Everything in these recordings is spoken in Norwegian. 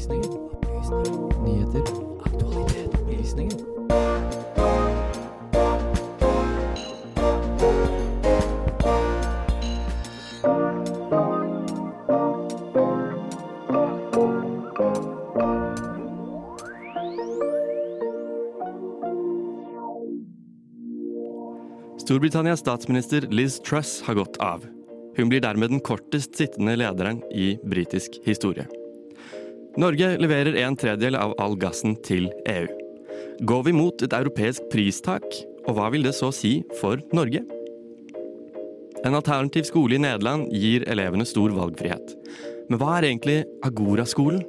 Opplysningen. Opplysninger. Nyheter. Aktualitet. Opplysninger. Storbritannias statsminister Liz Truss har gått av. Hun blir dermed den kortest sittende lederen i britisk historie. Norge leverer en tredjedel av all gassen til EU. Går vi mot et europeisk pristak, og hva vil det så si for Norge? En alternativ skole i Nederland gir elevene stor valgfrihet. Men hva er egentlig Agora-skolen?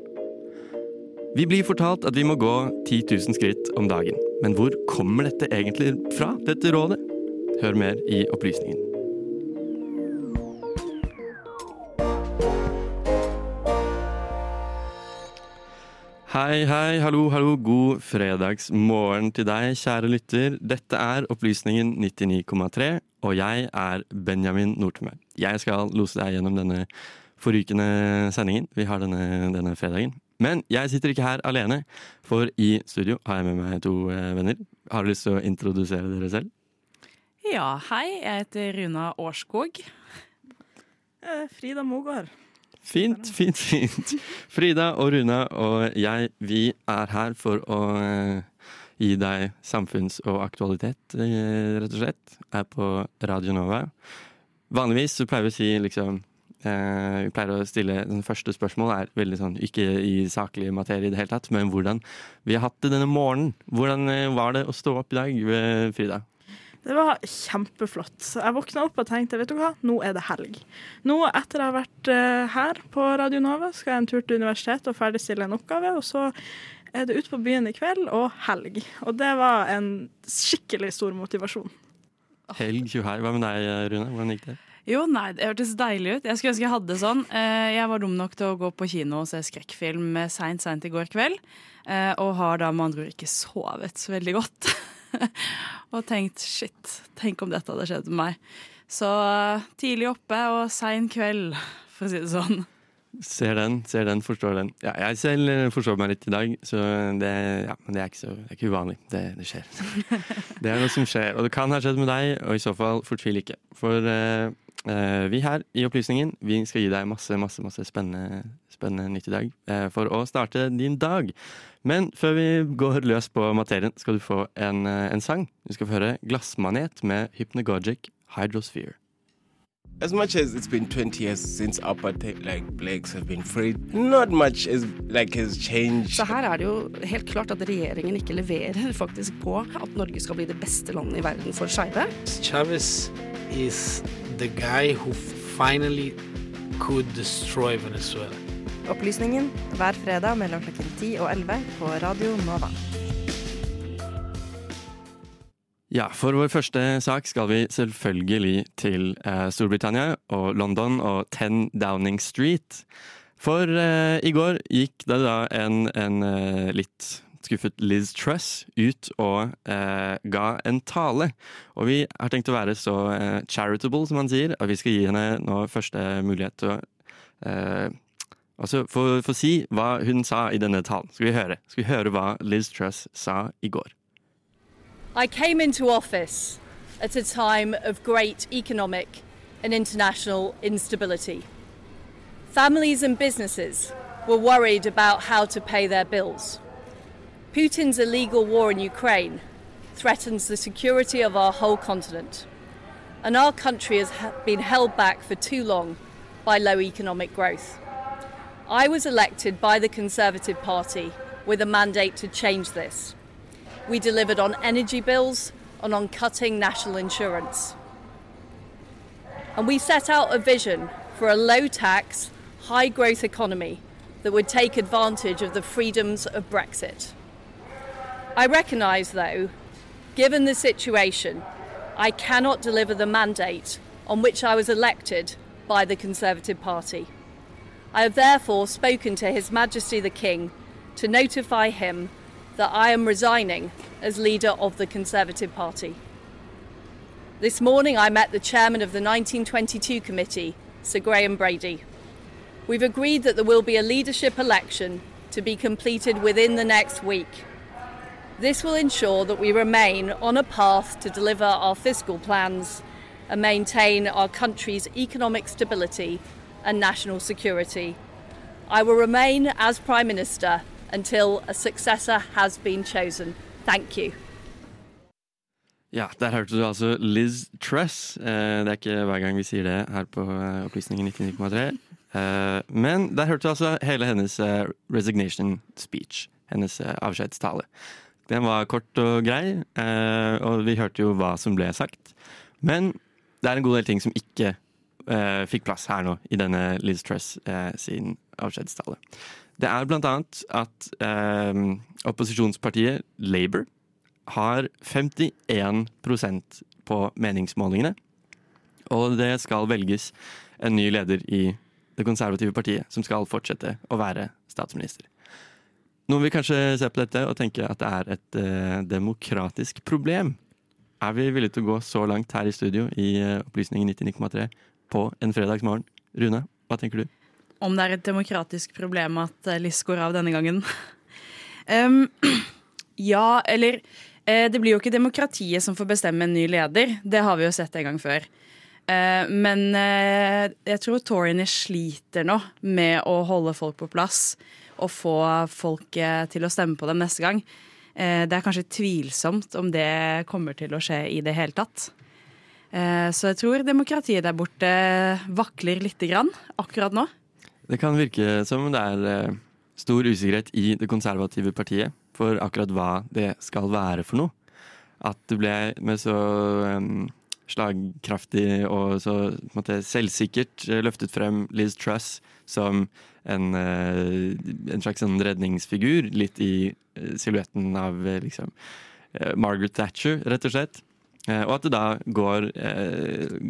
Vi blir fortalt at vi må gå 10 000 skritt om dagen. Men hvor kommer dette egentlig fra, dette rådet? Hør mer i opplysningen. Hei, hei, hallo, hallo. God fredagsmorgen til deg, kjære lytter. Dette er Opplysningen 99,3, og jeg er Benjamin Nordtømme. Jeg skal lose deg gjennom denne forrykende sendingen vi har denne, denne fredagen. Men jeg sitter ikke her alene, for i studio har jeg med meg to eh, venner. Har du lyst til å introdusere dere selv? Ja, hei. Jeg heter Runa Årskog. Eh, Frida Mogård. Fint, fint, fint. Frida og Runa og jeg, vi er her for å eh, gi deg samfunns- og aktualitet, eh, rett og slett. Er på Radio Nova. Vanligvis så pleier vi å si liksom eh, Vi pleier å stille Den første spørsmålet er veldig sånn ikke i saklig materie i det hele tatt, men hvordan vi har hatt det denne morgenen. Hvordan eh, var det å stå opp i dag, Frida? Det var kjempeflott. Jeg våkna opp og tenkte vet du hva, nå er det helg. Nå etter jeg har vært eh, her på Radio Nova, skal jeg en tur til universitetet og ferdigstille en oppgave. Og så er det ut på byen i kveld og helg. Og det var en skikkelig stor motivasjon. Helg 20 her. Hva med deg, Rune? Hvordan gikk det? Jo, nei, det hørtes deilig ut. Jeg skulle ønske jeg hadde det sånn. Eh, Jeg var dum nok til å gå på kino og se skrekkfilm seint, seint i går kveld. eh, Og har da med andre ord ikke sovet så veldig godt. Og tenkt shit, tenk om dette hadde skjedd med meg. Så eh, tidlig oppe og sein kveld, for å si det sånn. Ser den, ser den, forstår den. Ja, jeg selv forstår meg litt i dag, så det, ja, men det er ikke, så, det er ikke uvanlig. Det, det skjer. Det er noe som skjer, og det kan ha skjedd med deg, og i så fall fortvil ikke. For eh, eh, vi her i Opplysningen vi skal gi deg masse masse, masse spennende, spennende nytt i dag eh, for å starte din dag. Men før vi går løs på materien, skal du få en, eh, en sang. Du skal få høre 'Glassmanet' med Hypnagogic Hydrosphere. As much as it's been 20 years since apartheid, like blacks have been freed, not much is like has changed. Så her er det jo helt klart at regjeringen ikke leverer faktisk på at Norge skal bli det beste landet i verden for skeive. Chavez is the guy who finally could destroy Venezuela. Opplysningen hver fredag mellom klokken 10 og 11 på Radio Nova. Ja, for vår første sak skal vi selvfølgelig til eh, Storbritannia og London og 10 Downing Street. For eh, i går gikk det da en, en eh, litt skuffet Liz Truss ut og eh, ga en tale. Og vi har tenkt å være så eh, charitable, som han sier, at vi skal gi henne nå første mulighet til å eh, altså få, si hva hun sa i denne talen. Skal vi høre, skal vi høre hva Liz Truss sa i går. I came into office at a time of great economic and international instability. Families and businesses were worried about how to pay their bills. Putin's illegal war in Ukraine threatens the security of our whole continent. And our country has been held back for too long by low economic growth. I was elected by the Conservative Party with a mandate to change this. We delivered on energy bills and on cutting national insurance. And we set out a vision for a low tax, high growth economy that would take advantage of the freedoms of Brexit. I recognise, though, given the situation, I cannot deliver the mandate on which I was elected by the Conservative Party. I have therefore spoken to His Majesty the King to notify him that I am resigning as leader of the Conservative Party. This morning I met the chairman of the 1922 committee, Sir Graham Brady. We've agreed that there will be a leadership election to be completed within the next week. This will ensure that we remain on a path to deliver our fiscal plans and maintain our country's economic stability and national security. I will remain as Prime Minister until a successor has been chosen. Thank you. Ja, der hørte du altså Liz Truss. Eh, det er ikke hver gang vi sier det her på eh, Opplysningen 99,3. Eh, men der hørte du altså hele hennes eh, resignation speech. Hennes avskjedstale. Den var kort og grei, eh, og vi hørte jo hva som ble sagt. Men det er en god del ting som ikke eh, fikk plass her nå i denne Liz Truss eh, sin avskjedstale. Det er blant annet at opposisjonspartiet Labour har 51% på meningsmålingene. Og det skal velges en ny leder i det konservative partiet, som skal fortsette å være statsminister. Noen vil kanskje se på dette og tenke at det er et eh, demokratisk problem. Er vi villige til å gå så langt her i studio i eh, Opplysningen 99,3 på en fredagsmorgen? Rune, hva tenker du? Om det er et demokratisk problem at eh, Liss går av denne gangen? um, ja, eller eh, Det blir jo ikke demokratiet som får bestemme en ny leder. Det har vi jo sett en gang før. Eh, men eh, jeg tror toryene sliter nå med å holde folk på plass og få folk eh, til å stemme på dem neste gang. Eh, det er kanskje tvilsomt om det kommer til å skje i det hele tatt. Eh, så jeg tror demokratiet der borte vakler lite grann akkurat nå. Det kan virke som det er stor usikkerhet i det konservative partiet for akkurat hva det skal være for noe. At det ble med så slagkraftig og så måte, selvsikkert løftet frem Liz Truss som en, eh, en slags sånn redningsfigur, litt i eh, silhuetten av eh, liksom Margaret Thatcher, rett og slett. Og at det da går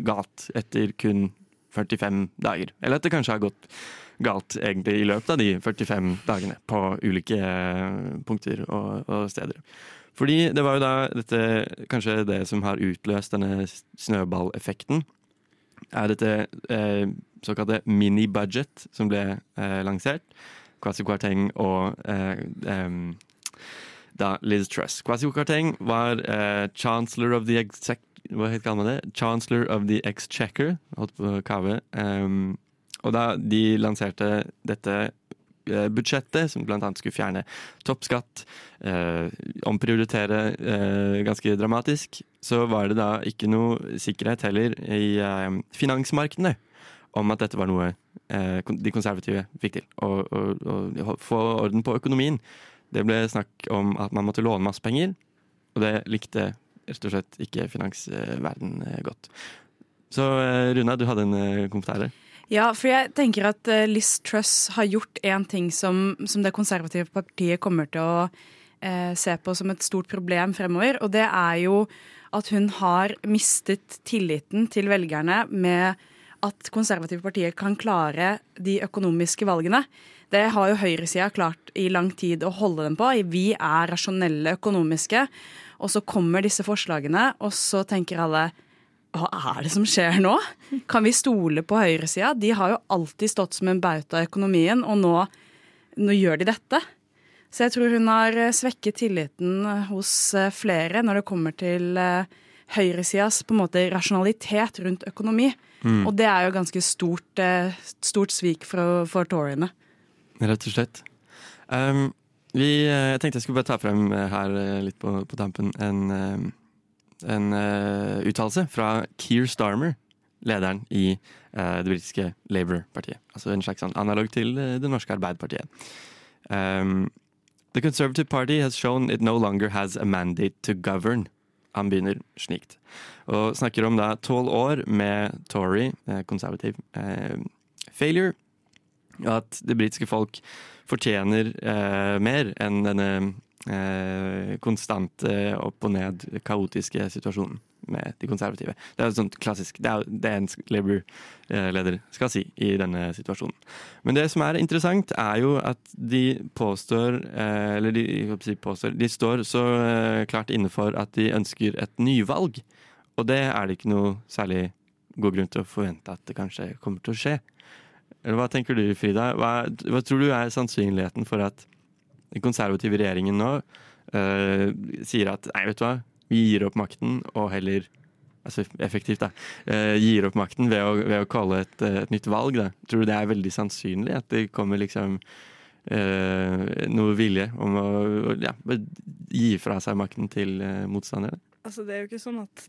galt etter kun 45 dager. Eller at det kanskje har gått galt egentlig i løpet av de 45 dagene på ulike punkter og, og steder. Fordi det var jo da dette, kanskje det som har utløst denne snøballeffekten, er dette eh, såkalte mini-budget som ble eh, lansert. Kwasi Kwarteng og eh, eh, da Liz Truss. Kwasi Kwarteng var eh, chancellor of the exec... Hva kaller man det? Chancellor of the Exchequer. Holdt på å kave. Um, og da de lanserte dette eh, budsjettet, som annet skulle fjerne toppskatt, eh, omprioritere eh, ganske dramatisk, så var det da ikke noe sikkerhet heller i eh, finansmarkedene om at dette var noe eh, de konservative fikk til. Å få orden på økonomien. Det ble snakk om at man måtte låne masse penger, og det likte rett og slett ikke finansverden eh, godt. Så eh, Runa, du hadde en kommentar der. Ja, for jeg tenker at Liz Truss har gjort en ting som, som det konservative partiet kommer til å eh, se på som et stort problem fremover, og det er jo at hun har mistet tilliten til velgerne med at konservative partier kan klare de økonomiske valgene. Det har jo høyresida klart i lang tid å holde dem på. Vi er rasjonelle økonomiske. Og så kommer disse forslagene, og så tenker alle hva er det som skjer nå? Kan vi stole på høyresida? De har jo alltid stått som en bauta i økonomien, og nå, nå gjør de dette. Så jeg tror hun har svekket tilliten hos eh, flere når det kommer til eh, høyresidas på en måte rasjonalitet rundt økonomi. Mm. Og det er jo ganske stort, eh, stort svik for, for toryene. Rett og slett. Um, vi, eh, jeg tenkte jeg skulle bare ta frem eh, her litt på, på tampen en, en uh, uttalelse fra Keir Starmer, lederen i uh, det britiske Labour-partiet. Altså en slags sånn analog til uh, det norske Arbeiderpartiet. Um, The Conservative Party has shown it no longer has a mandate to govern. Han begynner snikt. Og snakker om da tolv år med Tory, eh, konservativ, eh, failure. At det britiske folk fortjener eh, mer enn denne eh, konstante opp og ned, kaotiske situasjonen med de konservative. Det er jo sånt klassisk, det er det en Labour-leder skal si i denne situasjonen. Men det som er interessant, er jo at de påstår, eh, eller de, si påstår, de står så eh, klart inne for at de ønsker et nyvalg. Og det er det ikke noe særlig god grunn til å forvente at det kanskje kommer til å skje. Eller hva tenker du, Frida? Hva, hva tror du er sannsynligheten for at den konservative regjeringen nå uh, sier at nei, vet du hva, gir opp makten og heller Altså effektivt, da. eh, gir opp makten ved å, ved å kalle et, eh, et nytt valg, da. Tror du det er veldig sannsynlig at det kommer liksom eh, noe vilje om å ja, gi fra seg makten til eh, motstanderne? Altså, det er jo ikke sånn at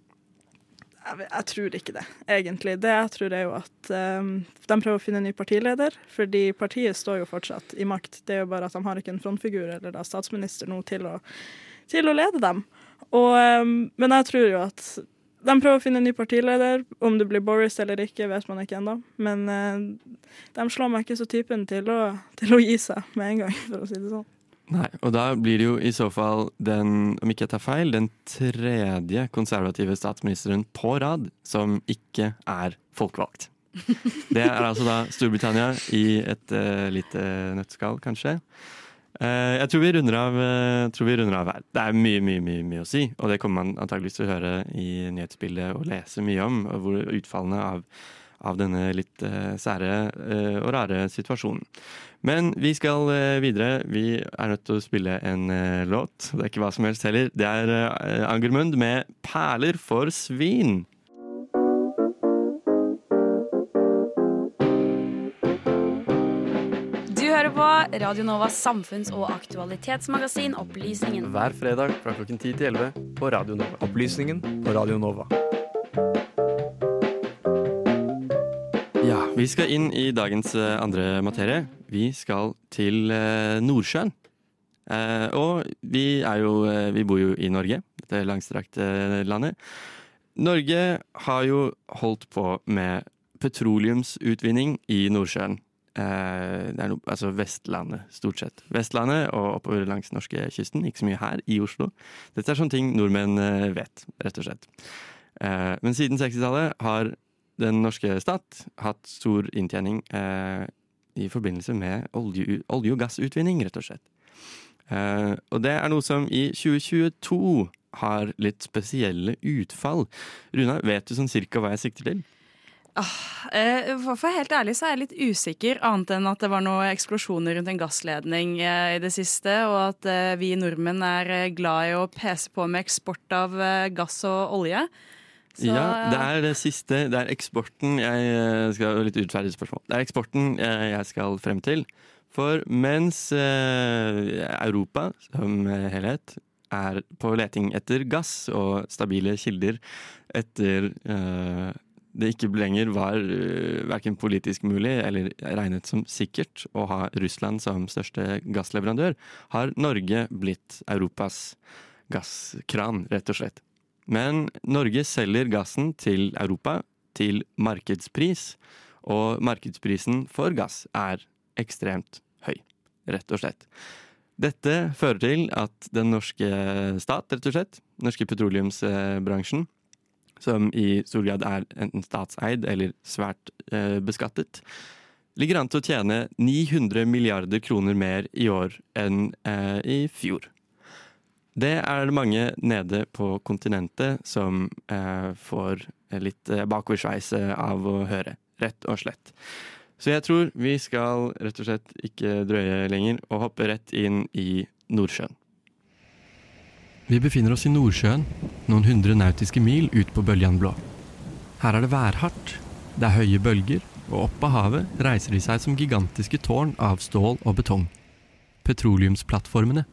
jeg, jeg tror ikke det, egentlig. Det jeg tror er jo at um, de prøver å finne en ny partileder, fordi partiet står jo fortsatt i makt. Det er jo bare at de har ikke en frontfigur eller da statsminister nå til å, til å lede dem. Og, um, men jeg tror jo at de prøver å finne en ny partileder. Om det blir Boris eller ikke, vet man ikke ennå. Men uh, de slår meg ikke så typen til å, til å gi seg med en gang, for å si det sånn. Nei, og da blir det jo i så fall den, om ikke jeg tar feil, den tredje konservative statsministeren på rad som ikke er folkevalgt. Det er altså da Storbritannia i et uh, lite nøttskall, kanskje. Eh, jeg tror vi runder av, eh, vi runder av her. Det er mye, mye, mye, mye å si, og det kommer man antageligvis til å høre i nyhetsbildet og lese mye om, hvor utfallene av, av denne litt uh, sære uh, og rare situasjonen. Men vi skal uh, videre. Vi er nødt til å spille en låt. Det er ikke hva som helst heller. Det er Angermund med 'Perler for svin'. Hører på Radio Novas samfunns- og aktualitetsmagasin Opplysningen. Hver fredag fra klokken 10 til 11 på Radio Nova. Opplysningen på Radio Nova. Ja, vi skal inn i dagens eh, andre materie. Vi skal til eh, Nordsjøen. Eh, og vi er jo Vi bor jo i Norge, dette langstrakte landet. Norge har jo holdt på med petroleumsutvinning i Nordsjøen. Eh, det er no, altså Vestlandet, stort sett. Vestlandet og oppover langs norskekysten. Ikke så mye her i Oslo. Dette er sånne ting nordmenn eh, vet, rett og slett. Eh, men siden 60-tallet har den norske stat hatt stor inntjening eh, i forbindelse med olje, olje- og gassutvinning, rett og slett. Og det er noe som i 2022 har litt spesielle utfall. Runa, vet du sånn cirka hva jeg sikter til? Eh, For å være helt ærlig så er jeg litt usikker, annet enn at det var noen eksplosjoner rundt en gassledning eh, i det siste, og at eh, vi nordmenn er glad i å pese på med eksport av gass og olje. Så, ja, det er det siste. Det er eksporten jeg skal Litt urettferdig spørsmål. Det er eksporten jeg skal frem til. For mens Europa som helhet er på leting etter gass og stabile kilder etter det ikke lenger var uh, verken politisk mulig eller regnet som sikkert å ha Russland som største gassleverandør, har Norge blitt Europas gasskran, rett og slett. Men Norge selger gassen til Europa til markedspris, og markedsprisen for gass er ekstremt høy, rett og slett. Dette fører til at den norske stat, rett og slett, norske petroleumsbransjen, som i stor grad er enten statseid eller svært eh, beskattet, ligger an til å tjene 900 milliarder kroner mer i år enn eh, i fjor. Det er det mange nede på kontinentet som eh, får litt eh, bakoversveis eh, av å høre, rett og slett. Så jeg tror vi skal rett og slett ikke drøye lenger og hoppe rett inn i Nordsjøen. Vi befinner oss i Nordsjøen, noen hundre nautiske mil ut på bøljan blå. Her er det værhardt, det er høye bølger, og opp av havet reiser de seg som gigantiske tårn av stål og betong. Petroleumsplattformene.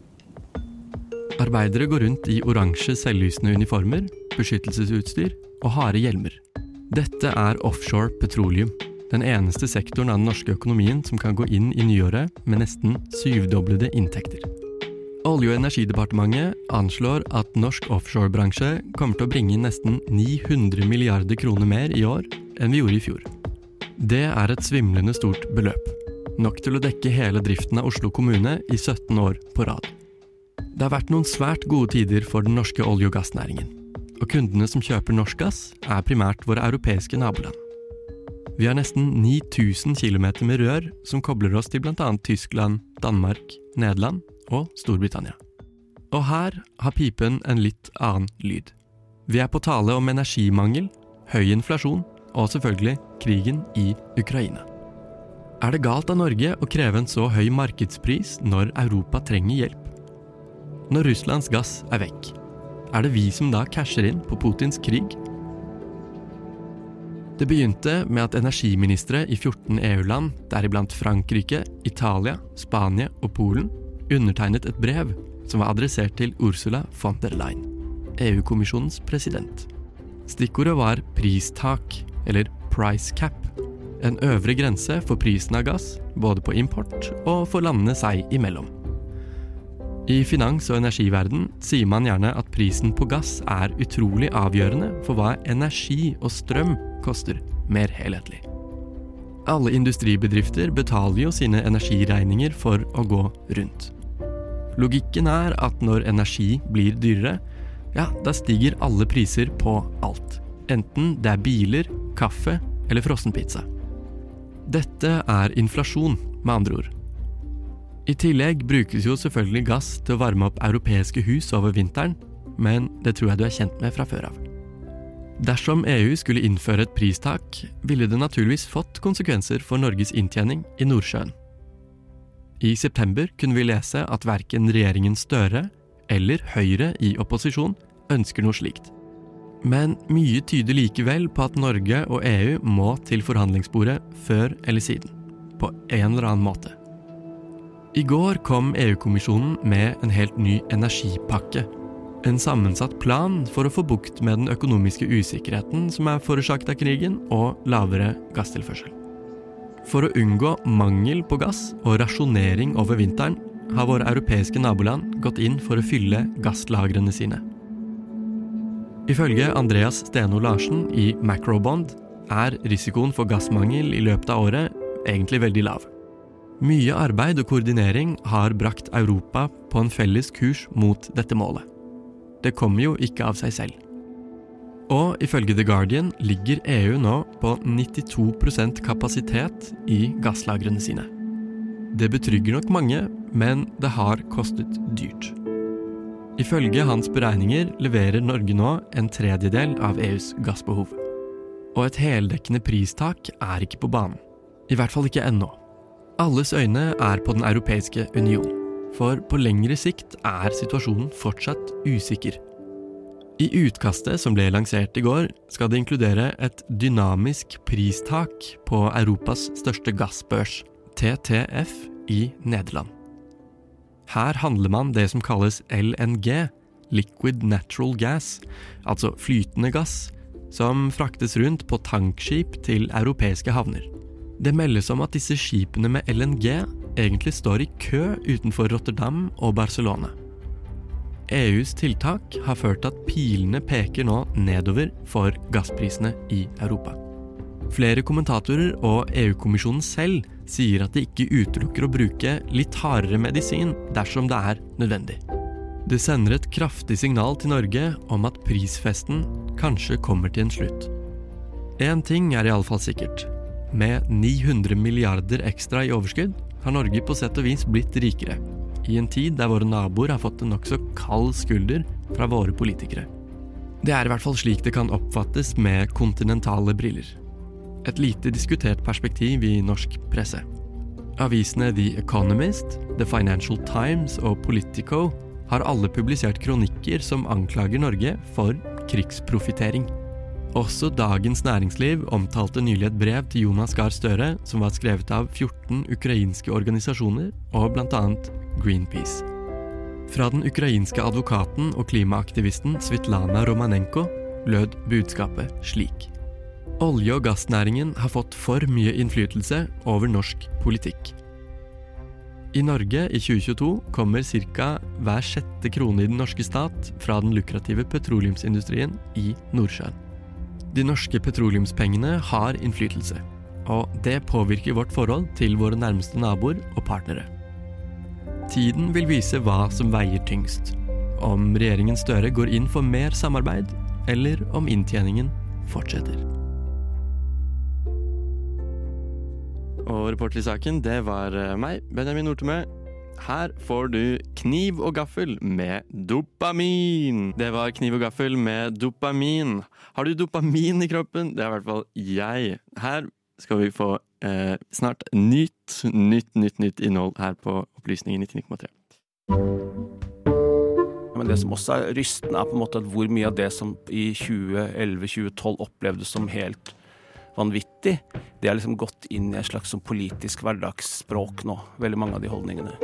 Arbeidere går rundt i oransje selvlysende uniformer, beskyttelsesutstyr og harde hjelmer. Dette er offshore petroleum, den eneste sektoren av den norske økonomien som kan gå inn i nyåret med nesten syvdoblede inntekter. Olje- og energidepartementet anslår at norsk offshorebransje kommer til å bringe inn nesten 900 milliarder kroner mer i år enn vi gjorde i fjor. Det er et svimlende stort beløp. Nok til å dekke hele driften av Oslo kommune i 17 år på rad. Det har vært noen svært gode tider for den norske olje- og gassnæringen. Og kundene som kjøper norsk gass, er primært våre europeiske naboland. Vi har nesten 9000 km med rør som kobler oss til bl.a. Tyskland, Danmark, Nederland og Storbritannia. Og her har pipen en litt annen lyd. Vi er på tale om energimangel, høy inflasjon og selvfølgelig krigen i Ukraina. Er det galt av Norge å kreve en så høy markedspris når Europa trenger hjelp? Når Russlands gass er vekk, er det vi som da casher inn på Putins krig? Det begynte med at energiministre i 14 EU-land, deriblant Frankrike, Italia, Spania og Polen, undertegnet et brev som var adressert til Ursula von der Leyen, EU-kommisjonens president. Stikkordet var pristak, eller price cap, en øvre grense for prisen av gass, både på import og for landene seg imellom. I finans- og energiverden sier man gjerne at prisen på gass er utrolig avgjørende for hva energi og strøm koster, mer helhetlig. Alle industribedrifter betaler jo sine energiregninger for å gå rundt. Logikken er at når energi blir dyrere, ja, da stiger alle priser på alt. Enten det er biler, kaffe eller frossenpizza. Dette er inflasjon, med andre ord. I tillegg brukes jo selvfølgelig gass til å varme opp europeiske hus over vinteren, men det tror jeg du er kjent med fra før av. Dersom EU skulle innføre et pristak, ville det naturligvis fått konsekvenser for Norges inntjening i Nordsjøen. I september kunne vi lese at verken regjeringen Støre eller Høyre i opposisjon ønsker noe slikt. Men mye tyder likevel på at Norge og EU må til forhandlingsbordet før eller siden. På en eller annen måte. I går kom EU-kommisjonen med en helt ny energipakke. En sammensatt plan for å få bukt med den økonomiske usikkerheten som er forårsaket av krigen, og lavere gasstilførsel. For å unngå mangel på gass og rasjonering over vinteren har våre europeiske naboland gått inn for å fylle gasslagrene sine. Ifølge Andreas Steno Larsen i Macrobond er risikoen for gassmangel i løpet av året egentlig veldig lav. Mye arbeid og koordinering har brakt Europa på en felles kurs mot dette målet. Det kommer jo ikke av seg selv. Og ifølge The Guardian ligger EU nå på 92% kapasitet i gasslagrene sine. Det betrygger nok mange, men det har kostet dyrt. Ifølge hans beregninger leverer Norge nå en tredjedel av EUs gassbehov. Og et heldekkende pristak er ikke på banen. I hvert fall ikke ennå. Alles øyne er på Den europeiske union, for på lengre sikt er situasjonen fortsatt usikker. I utkastet som ble lansert i går, skal det inkludere et dynamisk pristak på Europas største gassbørs, TTF, i Nederland. Her handler man det som kalles LNG, liquid natural gas, altså flytende gass, som fraktes rundt på tankskip til europeiske havner. Det meldes om at disse skipene med LNG egentlig står i kø utenfor Rotterdam og Barcelona. EUs tiltak har ført til at pilene peker nå nedover for gassprisene i Europa. Flere kommentatorer og EU-kommisjonen selv sier at de ikke utelukker å bruke litt hardere medisin dersom det er nødvendig. Det sender et kraftig signal til Norge om at prisfesten kanskje kommer til en slutt. Én ting er iallfall sikkert. Med 900 milliarder ekstra i overskudd har Norge på sett og vis blitt rikere. I en tid der våre naboer har fått en nokså kald skulder fra våre politikere. Det er i hvert fall slik det kan oppfattes med kontinentale briller. Et lite diskutert perspektiv i norsk presse. Avisene The Economist, The Financial Times og Politico har alle publisert kronikker som anklager Norge for krigsprofittering. Også Dagens Næringsliv omtalte nylig et brev til Jonas Gahr Støre som var skrevet av 14 ukrainske organisasjoner og bl.a. Greenpeace. Fra den ukrainske advokaten og klimaaktivisten Svitlana Romanenko lød budskapet slik. Olje- og gassnæringen har fått for mye innflytelse over norsk politikk. I Norge i 2022 kommer ca. hver sjette krone i den norske stat fra den lukrative petroleumsindustrien i Nordsjøen. De norske petroleumspengene har innflytelse, og det påvirker vårt forhold til våre nærmeste naboer og partnere. Tiden vil vise hva som veier tyngst. Om regjeringen Støre går inn for mer samarbeid, eller om inntjeningen fortsetter. Og reporter i saken, det var eh, meg, Benjamin Nortemø. Her får du kniv og gaffel med dopamin. Det var kniv og gaffel med dopamin. Har du dopamin i kroppen? Det er i hvert fall jeg. Her skal vi få eh, snart nytt, nytt, nytt, nytt innhold her på Opplysningen 99,3. Men det som også er rystende, er på en måte at hvor mye av det som i 2011-2012 opplevdes som helt vanvittig, det er liksom gått inn i et slags sånn politisk hverdagsspråk nå. Veldig mange av de holdningene.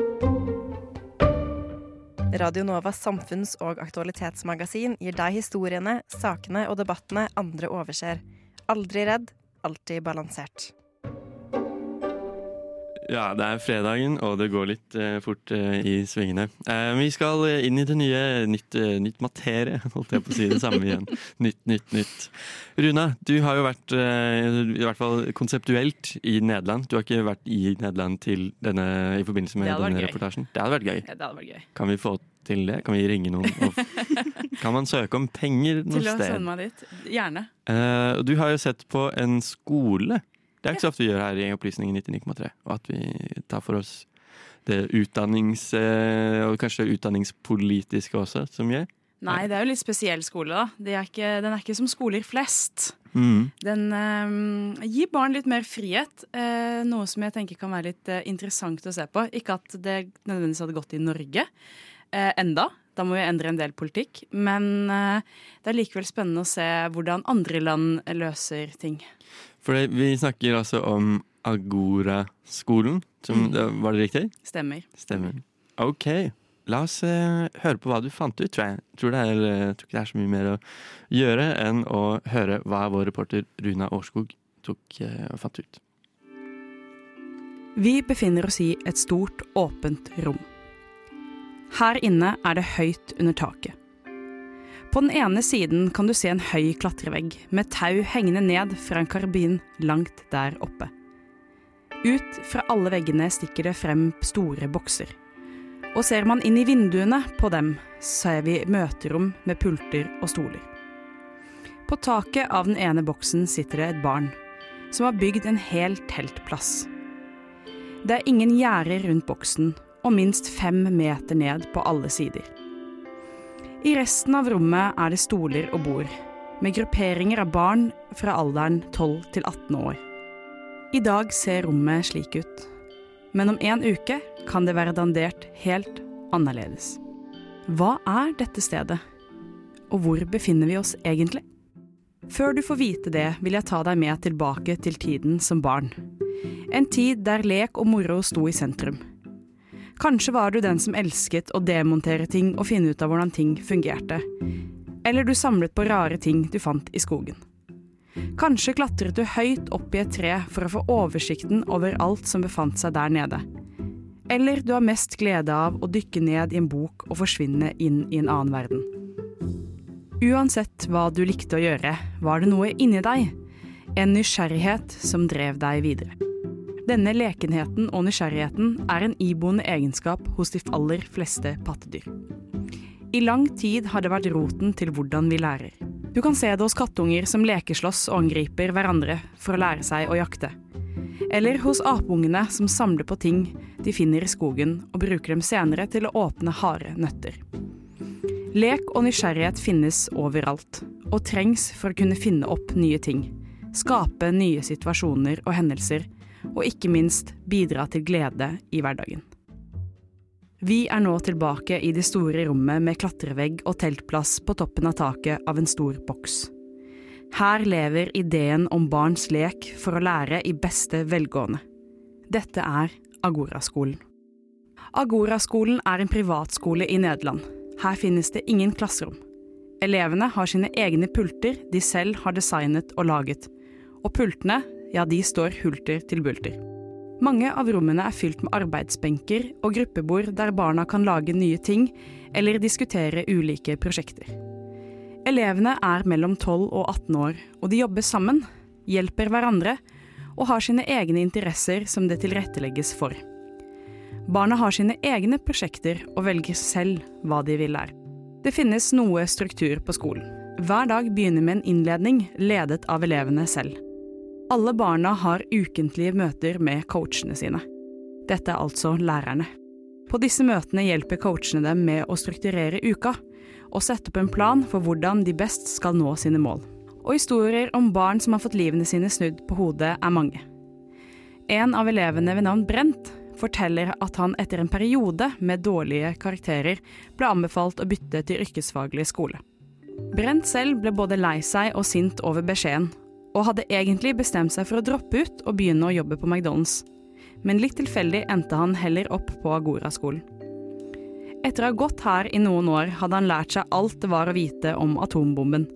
Radio Novas samfunns- og aktualitetsmagasin gir deg historiene, sakene og debattene andre overser. Aldri redd, alltid balansert. Ja, det er fredagen, og det går litt eh, fort eh, i svingene. Eh, vi skal inn i det nye nytt, eh, nytt materie, holdt jeg på å si det samme igjen. Nytt, nytt, nytt. Runa, du har jo vært, eh, i hvert fall konseptuelt, i Nederland. Du har ikke vært i Nederland til denne, i forbindelse med denne reportasjen? Det hadde vært gøy. Ja, det hadde vært gøy. Kan vi få til det? Kan vi ringe noen? Og kan man søke om penger noe Til å sted? sende meg dit. Gjerne. Eh, du har jo sett på en skole. Det er ikke så ofte vi gjør her i Opplysningen 99,3. Og at vi tar for oss det utdannings... eh, og kanskje utdanningspolitiske også, som gjør. Nei, det er jo litt spesiell skole, da. Er ikke, den er ikke som skoler flest. Mm. Den eh, gir barn litt mer frihet, eh, noe som jeg tenker kan være litt eh, interessant å se på. Ikke at det nødvendigvis hadde gått i Norge eh, enda. Da må vi endre en del politikk. Men eh, det er likevel spennende å se hvordan andre land løser ting. For vi snakker altså om Agora-skolen. Mm. Var det riktig? Stemmer. Stemmer. OK. La oss eh, høre på hva du fant ut, tror jeg. Tror, det er, eh, tror ikke det er så mye mer å gjøre enn å høre hva vår reporter Runa Årskog tok eh, og fant ut. Vi befinner oss i et stort, åpent rom. Her inne er det høyt under taket. På den ene siden kan du se en høy klatrevegg med tau hengende ned fra en karabin langt der oppe. Ut fra alle veggene stikker det frem store bokser. Og ser man inn i vinduene på dem, ser vi møterom med pulter og stoler. På taket av den ene boksen sitter det et barn, som har bygd en hel teltplass. Det er ingen gjerder rundt boksen, og minst fem meter ned på alle sider. I resten av rommet er det stoler og bord, med grupperinger av barn fra alderen 12 til 18 år. I dag ser rommet slik ut, men om en uke kan det være dandert helt annerledes. Hva er dette stedet, og hvor befinner vi oss egentlig? Før du får vite det, vil jeg ta deg med tilbake til tiden som barn. En tid der lek og moro sto i sentrum. Kanskje var du den som elsket å demontere ting og finne ut av hvordan ting fungerte. Eller du samlet på rare ting du fant i skogen. Kanskje klatret du høyt opp i et tre for å få oversikten over alt som befant seg der nede. Eller du har mest glede av å dykke ned i en bok og forsvinne inn i en annen verden. Uansett hva du likte å gjøre, var det noe inni deg. En nysgjerrighet som drev deg videre. Denne lekenheten og nysgjerrigheten er en iboende egenskap hos de aller fleste pattedyr. I lang tid har det vært roten til hvordan vi lærer. Du kan se det hos kattunger som lekeslåss og angriper hverandre for å lære seg å jakte. Eller hos apungene som samler på ting de finner i skogen og bruker dem senere til å åpne harde nøtter. Lek og nysgjerrighet finnes overalt, og trengs for å kunne finne opp nye ting, skape nye situasjoner og hendelser, og ikke minst bidra til glede i hverdagen. Vi er nå tilbake i det store rommet med klatrevegg og teltplass på toppen av taket av en stor boks. Her lever ideen om barns lek for å lære i beste velgående. Dette er Agoraskolen. Agoraskolen er en privatskole i Nederland. Her finnes det ingen klasserom. Elevene har sine egne pulter de selv har designet og laget, og pultene, ja, de står hulter til bulter. Mange av rommene er fylt med arbeidsbenker og gruppebord der barna kan lage nye ting eller diskutere ulike prosjekter. Elevene er mellom 12 og 18 år, og de jobber sammen, hjelper hverandre og har sine egne interesser som det tilrettelegges for. Barna har sine egne prosjekter og velger selv hva de vil lære. Det finnes noe struktur på skolen. Hver dag begynner med en innledning ledet av elevene selv. Alle barna har ukentlige møter med coachene sine. Dette er altså lærerne. På disse møtene hjelper coachene dem med å strukturere uka, og sette opp en plan for hvordan de best skal nå sine mål. Og historier om barn som har fått livene sine snudd på hodet, er mange. En av elevene ved navn Brent forteller at han etter en periode med dårlige karakterer ble anbefalt å bytte til yrkesfaglig skole. Brent selv ble både lei seg og sint over beskjeden, og hadde egentlig bestemt seg for å droppe ut og begynne å jobbe på McDonald's. Men litt tilfeldig endte han heller opp på Agora-skolen. Etter å ha gått her i noen år hadde han lært seg alt det var å vite om atombomben,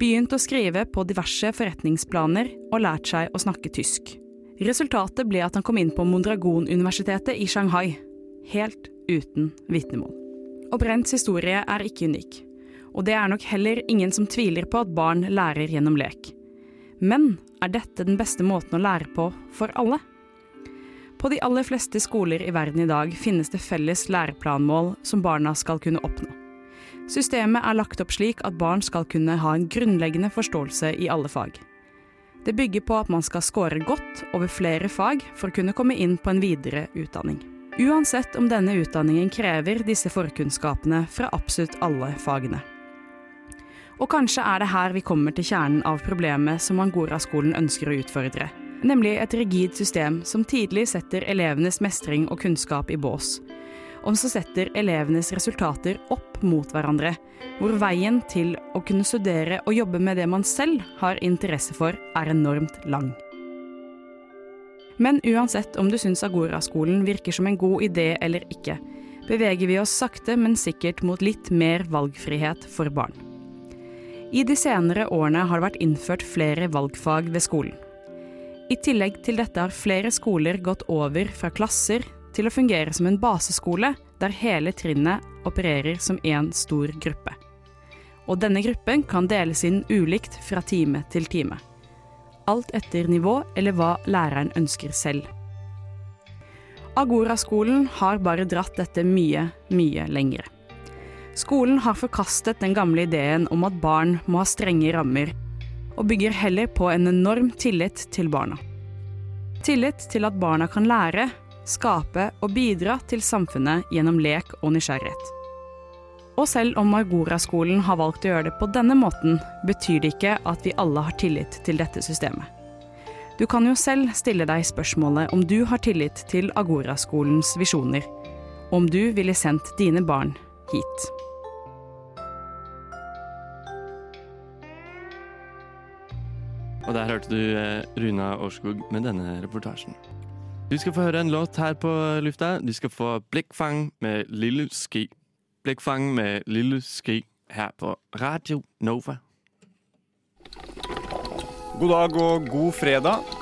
begynt å skrive på diverse forretningsplaner og lært seg å snakke tysk. Resultatet ble at han kom inn på Mondragon-universitetet i Shanghai, helt uten vitnemål. Og Brents historie er ikke unik, og det er nok heller ingen som tviler på at barn lærer gjennom lek. Men er dette den beste måten å lære på for alle? På de aller fleste skoler i verden i dag finnes det felles læreplanmål som barna skal kunne oppnå. Systemet er lagt opp slik at barn skal kunne ha en grunnleggende forståelse i alle fag. Det bygger på at man skal score godt over flere fag for å kunne komme inn på en videre utdanning. Uansett om denne utdanningen krever disse forkunnskapene fra absolutt alle fagene. Og kanskje er det her vi kommer til kjernen av problemet som Angora-skolen ønsker å utfordre nemlig et rigid system som tidlig setter elevenes mestring og kunnskap i bås, og så setter elevenes resultater opp mot hverandre, hvor veien til å kunne studere og jobbe med det man selv har interesse for, er enormt lang. Men uansett om du syns Agora-skolen virker som en god idé eller ikke, beveger vi oss sakte, men sikkert mot litt mer valgfrihet for barn. I de senere årene har det vært innført flere valgfag ved skolen. I tillegg til dette har flere skoler gått over fra klasser til å fungere som en baseskole der hele trinnet opererer som én stor gruppe. Og denne gruppen kan deles inn ulikt fra time til time. Alt etter nivå eller hva læreren ønsker selv. Agora-skolen har bare dratt dette mye, mye lengre. Skolen har forkastet den gamle ideen om at barn må ha strenge rammer og bygger heller på en enorm tillit til barna. Tillit til at barna kan lære, skape og bidra til samfunnet gjennom lek og nysgjerrighet. Og selv om Margora-skolen har valgt å gjøre det på denne måten, betyr det ikke at vi alle har tillit til dette systemet. Du kan jo selv stille deg spørsmålet om du har tillit til Agora-skolens visjoner, og om du ville sendt dine barn hit. Og der hørte du eh, Runa Årskog med denne reportasjen. Du skal få høre en låt her på lufta. Du skal få Blikkfang med Lille Ski. Blikkfang med Lille Ski her på Radio Nova. God dag og god fredag.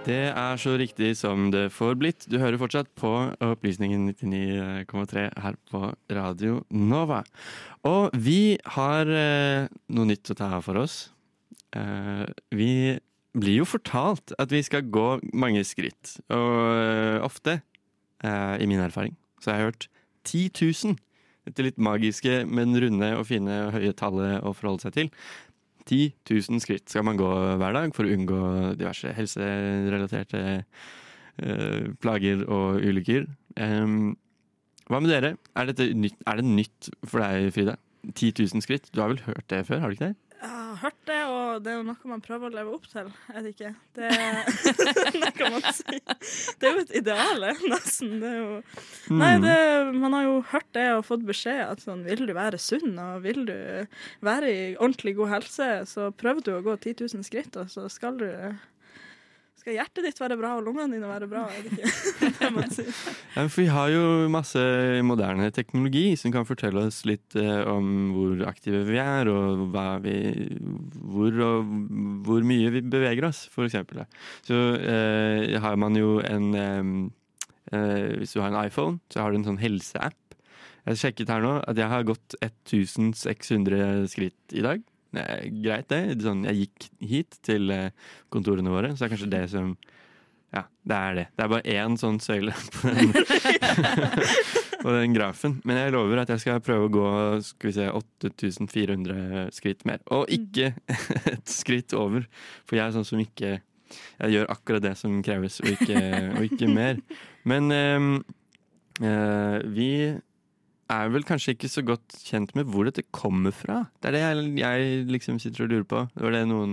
Det er så riktig som det får blitt. Du hører fortsatt på Opplysningen 99,3 her på Radio Nova. Og vi har eh, noe nytt å ta for oss. Eh, vi blir jo fortalt at vi skal gå mange skritt. Og eh, ofte, eh, i min erfaring, så har jeg hørt 10 000. Dette litt magiske, men runde og fine og høye tallet å forholde seg til. 10 000 skritt skal man gå hver dag for å unngå diverse helserelaterte uh, plager og ulykker. Um, hva med dere? Er, nytt, er det nytt for deg, Frida? 10 000 skritt? Du har vel hørt det før, har du ikke det? Jeg har hørt det, og det er jo noe man prøver å leve opp til. Jeg vet ikke? Det, er noe man si. Det er jo et ideale, nesten. Det jo Nei, det, man har jo hørt det og fått beskjed at sånn, vil du være sunn og vil du være i ordentlig god helse, så prøver du å gå 10 000 skritt, og så skal du skal hjertet ditt være bra og lungene dine være bra, er det ikke det man? Ja, for vi har jo masse moderne teknologi som kan fortelle oss litt eh, om hvor aktive vi er, og vi, hvor, og hvor mye vi beveger oss, eksempel. Så eh, har man jo en eh, eh, Hvis du har en iPhone, så har du en sånn helseapp. Jeg har sjekket her nå at jeg har gått 1600 skritt i dag. Det er greit, det. Sånn, jeg gikk hit til eh, kontorene våre, så det er kanskje det som Ja, det er det. Det er bare én sånn søyle på den. på den grafen. Men jeg lover at jeg skal prøve å gå skal vi se, 8400 skritt mer. Og ikke et skritt over, for jeg er sånn som ikke Jeg gjør akkurat det som kreves, og ikke, og ikke mer. Men eh, eh, vi er vel kanskje ikke så godt kjent med hvor dette kommer fra. Det er det jeg, jeg liksom sitter og lurer på. Det var det noen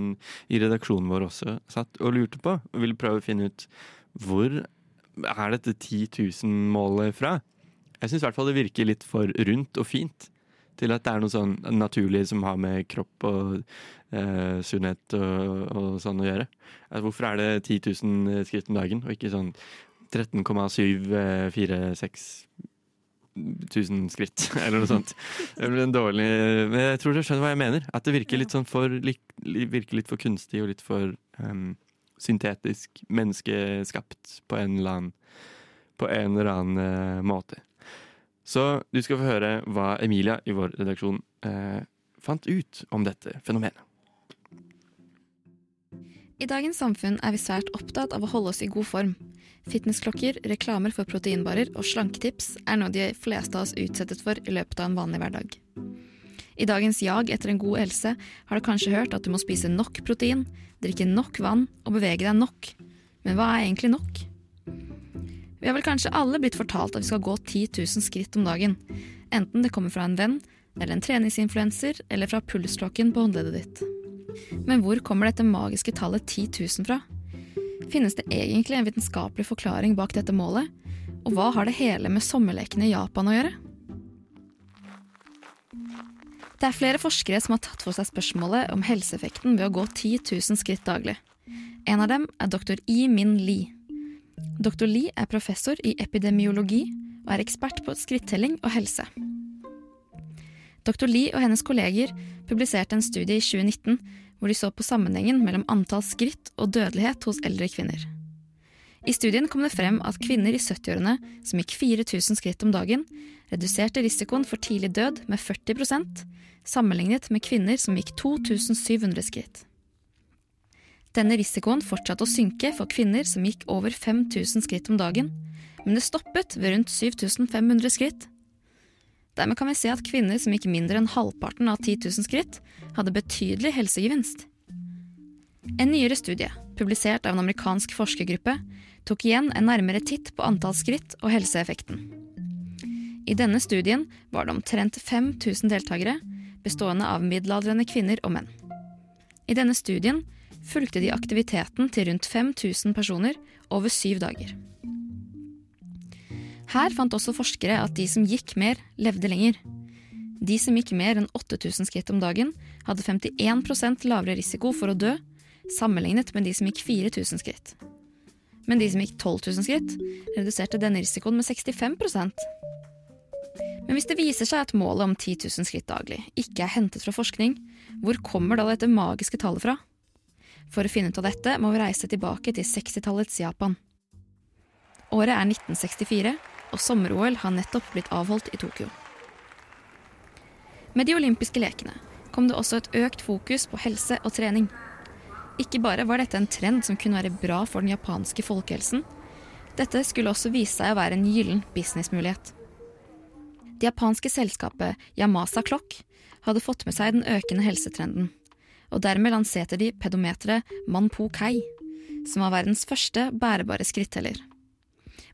i redaksjonen vår også satt og lurte på. Og ville prøve å finne ut hvor er dette 10 000-målet fra? Jeg syns i hvert fall det virker litt for rundt og fint til at det er noe sånn naturlig som har med kropp og eh, sunnhet og, og, sånn å gjøre. Altså, hvorfor er det 10 000 skritt om dagen, og ikke sånn 13,746 1000 skritt, eller noe sånt. Det blir en dårlig Men jeg tror du skjønner hva jeg mener. At det virker litt, sånn for, virker litt for kunstig og litt for um, syntetisk, menneskeskapt på en eller annen, på en eller annen uh, måte. Så du skal få høre hva Emilia i vår redaksjon uh, fant ut om dette fenomenet. I dagens samfunn er vi svært opptatt av å holde oss i god form. Fitnessklokker, reklamer for proteinbarer og slanketips er noe de fleste av oss utsettes for i løpet av en vanlig hverdag. I dagens jag etter en god helse har du kanskje hørt at du må spise nok protein, drikke nok vann og bevege deg nok. Men hva er egentlig nok? Vi har vel kanskje alle blitt fortalt at vi skal gå 10 000 skritt om dagen. Enten det kommer fra en venn, eller en treningsinfluenser, eller fra pulsklokken på håndleddet ditt. Men hvor kommer dette magiske tallet 10 000 fra? Finnes det egentlig en vitenskapelig forklaring bak dette målet? Og hva har det hele med sommerlekene i Japan å gjøre? Det er flere forskere som har tatt for seg spørsmålet om helseeffekten ved å gå 10 000 skritt daglig. En av dem er doktor I. Min Lee. Doktor Lee er professor i epidemiologi og er ekspert på skrittelling og helse. Doktor Lee og hennes kolleger publiserte en studie i 2019 hvor de så på sammenhengen mellom antall skritt og dødelighet hos eldre kvinner. I studien kom det frem at kvinner i 70-årene som gikk 4000 skritt om dagen, reduserte risikoen for tidlig død med 40% sammenlignet med kvinner som gikk 2700 skritt. Denne risikoen fortsatte å synke for kvinner som gikk over 5000 skritt om dagen, men det stoppet ved rundt 7500 skritt. Dermed kan vi se at kvinner som gikk mindre enn halvparten av 10 000 skritt, hadde betydelig helsegevinst. En nyere studie, publisert av en amerikansk forskergruppe, tok igjen en nærmere titt på antall skritt og helseeffekten. I denne studien var det omtrent 5000 deltakere, bestående av middelaldrende kvinner og menn. I denne studien fulgte de aktiviteten til rundt 5000 personer over syv dager. Her fant også forskere at de som gikk mer, levde lenger. De som gikk mer enn 8000 skritt om dagen, hadde 51% lavere risiko for å dø sammenlignet med de som gikk 4000 skritt. Men de som gikk 12 000 skritt, reduserte denne risikoen med 65% Men hvis det viser seg at målet om 10 000 skritt daglig ikke er hentet fra forskning, hvor kommer da dette magiske tallet fra? For å finne ut av dette må vi reise tilbake til 60-tallets Japan. Året er 1964, og sommer-OL har nettopp blitt avholdt i Tokyo. Med de olympiske lekene kom det også et økt fokus på helse og trening. Ikke bare var dette en trend som kunne være bra for den japanske folkehelsen. Dette skulle også vise seg å være en gyllen businessmulighet. Det japanske selskapet Yamasa Clock hadde fått med seg den økende helsetrenden, og dermed lanserte de pedometeret Manpo Kei, som var verdens første bærebare skritteller.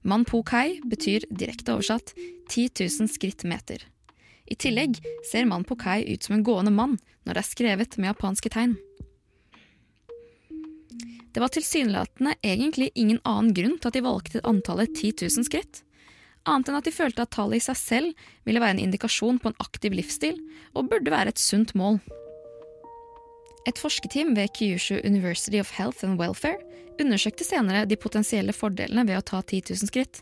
Manpo Kai betyr direkte oversatt 10 000 skritt meter. I tillegg ser Manpo Kai ut som en gående mann når det er skrevet med japanske tegn. Det var tilsynelatende egentlig ingen annen grunn til at de valgte antallet 10 000 skritt, annet enn at de følte at tallet i seg selv ville være en indikasjon på en aktiv livsstil og burde være et sunt mål. Et forskerteam ved Kyushu University of Health and Welfare undersøkte senere de potensielle fordelene ved å ta 10 000 skritt.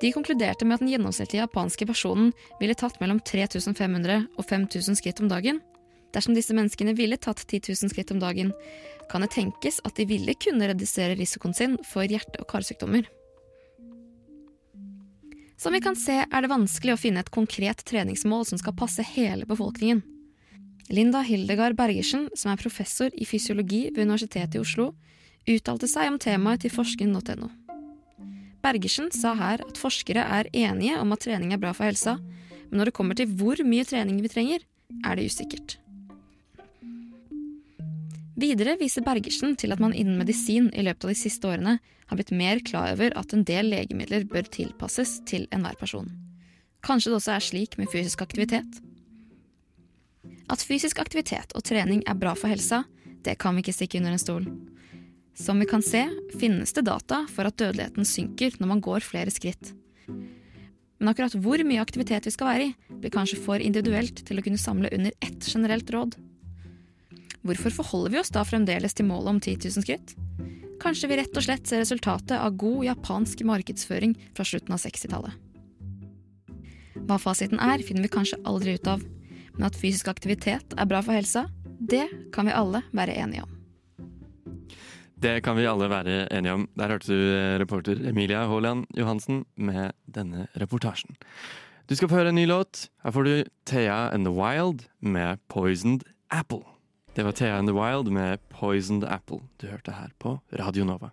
De konkluderte med at den gjennomsnittlige japanske personen ville tatt mellom 3500 og 5000 skritt om dagen. Dersom disse menneskene ville tatt 10 000 skritt om dagen, kan det tenkes at de ville kunne redusere risikoen sin for hjerte- og karsykdommer. Som vi kan se, er det vanskelig å finne et konkret treningsmål som skal passe hele befolkningen. Linda Hildegard Bergersen, som er professor i fysiologi ved Universitetet i Oslo, uttalte seg om temaet til forskning.no. Bergersen sa her at forskere er enige om at trening er bra for helsa, men når det kommer til hvor mye trening vi trenger, er det usikkert. Videre viser Bergersen til at man innen medisin i løpet av de siste årene har blitt mer klar over at en del legemidler bør tilpasses til enhver person. Kanskje det også er slik med fysisk aktivitet? At fysisk aktivitet og trening er bra for helsa, det kan vi ikke stikke under en stol. Som vi kan se, finnes det data for at dødeligheten synker når man går flere skritt. Men akkurat hvor mye aktivitet vi skal være i, blir kanskje for individuelt til å kunne samle under ett generelt råd. Hvorfor forholder vi oss da fremdeles til målet om 10 000 skritt? Kanskje vi rett og slett ser resultatet av god japansk markedsføring fra slutten av 60-tallet. Hva fasiten er, finner vi kanskje aldri ut av, men at fysisk aktivitet er bra for helsa, det kan vi alle være enige om. Det kan vi alle være enige om. Der hørte du eh, reporter Emilia Haaland Johansen med denne reportasjen. Du skal få høre en ny låt. Her får du Thea and the Wild med Poisoned Apple. Det var Thea and the Wild med Poisoned Apple du hørte her på Radio Nova.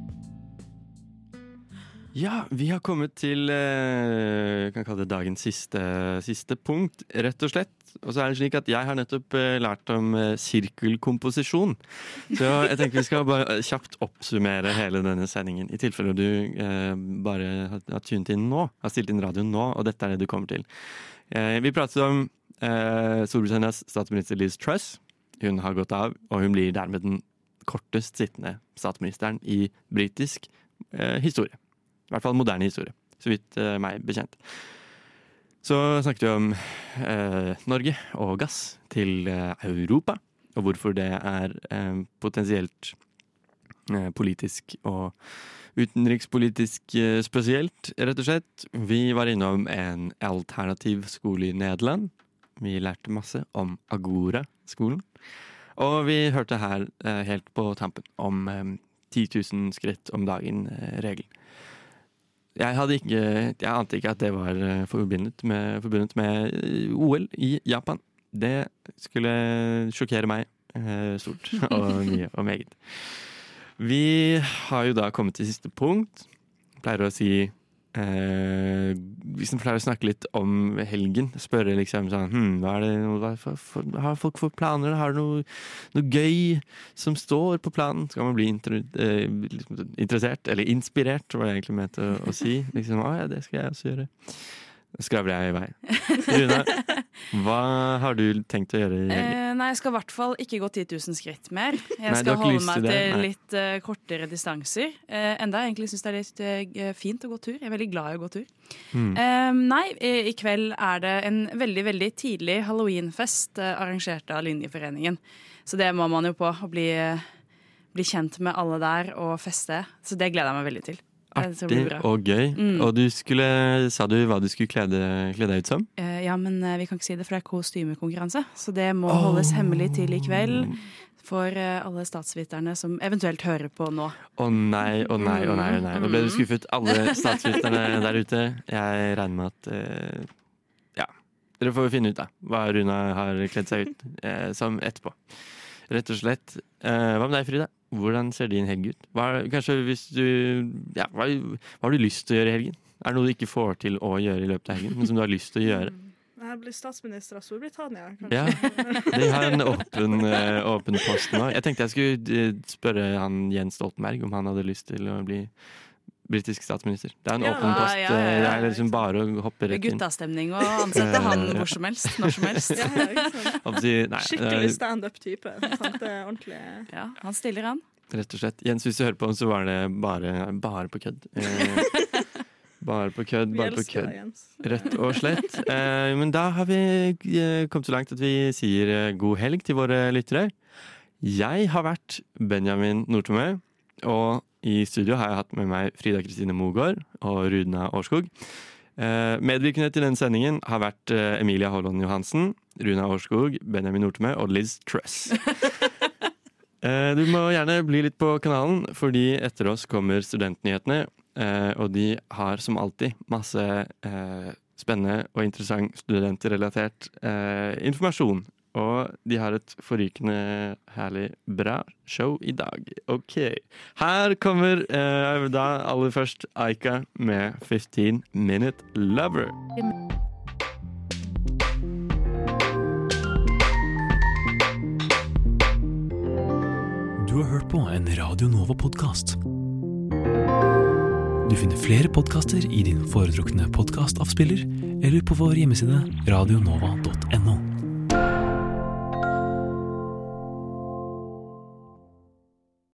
Ja, vi har kommet til eh, kan kalle det dagens siste, siste punkt, rett og slett. Og så er det slik at jeg har nettopp eh, lært om eh, sirkelkomposisjon. Så jeg tenker vi skal bare kjapt oppsummere hele denne sendingen. I tilfelle du eh, bare har, tunet inn nå, har stilt inn radioen nå, og dette er det du kommer til. Eh, vi pratet om eh, Storbritannias statsminister Liz Truss. Hun har gått av, og hun blir dermed den kortest sittende statsministeren i britisk historie. I hvert fall moderne historie, så vidt eh, meg bekjent. Så snakket vi om eh, Norge og gass til eh, Europa, og hvorfor det er eh, potensielt eh, politisk og utenrikspolitisk eh, spesielt, rett og slett. Vi var innom en alternativ skole i Nederland. Vi lærte masse om Agora-skolen. Og vi hørte her helt på tampen om eh, 10 000 skritt om dagen-regelen. Jeg, ikke, jeg ante ikke at det var eh, forbundet med, forbundet med eh, OL i Japan. Det skulle sjokkere meg eh, stort og mye og meget. Vi har jo da kommet til siste punkt. Pleier å si eh, Hvis en pleier å snakke litt om helgen, spørre liksom sånn hm, hva er det, hva for, for, Har folk for planer? Har du noe, noe gøy som står på planen? Skal man bli inter, eh, liksom, interessert, eller inspirert, var det egentlig mente å, å si. Liksom, ah, ja, det skal jeg også gjøre. Skravler jeg i vei. Rune, hva har du tenkt å gjøre i helgen? Eh, nei, jeg skal i hvert fall ikke gå 10 000 skritt mer. Jeg Nei, skal holde meg til til litt uh, kortere distanser. Uh, enda jeg egentlig syns det er litt uh, fint å gå tur. Jeg er veldig glad i å gå tur. Mm. Uh, nei, i, i kveld er det en veldig veldig tidlig halloweenfest arrangert av Linjeforeningen. Så det må man jo på. Å bli, bli kjent med alle der og feste. Så det gleder jeg meg veldig til. Artig og gøy. Mm. Og du skulle, sa du hva du skulle kle deg, ut som? Uh, ja, men uh, vi kan ikke si det, for det er kostymekonkurranse. Så det må holdes hemmelig til i kveld. For uh, alle statsviterne som eventuelt hører på nå. Å nei, å nei, å nei. nei. Nå ble du skuffet, alle statsviterne der ute. Jeg regner med at Ja, dere får finne ut da hva Runa har kledd seg ut som etterpå. Rett og slett. Hva med deg, Frida? Hvordan ser din helg ut? Hva, kanskje hvis du Ja, hva, hva har du lyst til å gjøre i helgen? Er det noe du ikke får til å gjøre i løpet av helgen, men som du har lyst til å gjøre? Jeg blir statsminister av Storbritannia, kanskje. Ja, de har en åpen, eh, åpen post nå. Jeg tenkte jeg skulle eh, spørre han Jens Stoltenberg om han hadde lyst til å bli britisk statsminister. Det er en Ja, åpen post. ja, ja, ja. eh, Det er liksom bare å hoppe rett inn. Guttastemning og ansette han Eh, hvor som helst, når som helst. Skikkelig eh, standup-type. Er ordentlig Ja, han stiller han. Rett og slett. Jens, hvis du hører på, så var det bare, bare på kødd. Eh, bare på kødd, bare på kødd. Rett og slett. Eh, men da har vi eh, kommet så langt at vi sier eh, god helg til våre lyttere. Jeg har vært Benjamin Nordtomø, og i studio har jeg hatt med meg Frida Kristine Mogård og Rudna Årskog. Eh, medvirkende til den sendingen har vært eh, Emilia Holland Johansen, Runa Årskog, Benjamin Nortemø og Liz Truss. Eh, du må gjerne bli litt på kanalen, fordi etter oss kommer Studentnyhetene. Og de har som alltid masse spennende og interessant studentrelatert informasjon. Og de har et forrykende herlig bra show i dag. OK. Her kommer eh, da aller først Aika med 15 Minute Lover. Du har hørt på en Radio Nova-podkast. Du finner flere podkaster i din foretrukne podkastavspiller eller på vår hjemmeside radionova.no.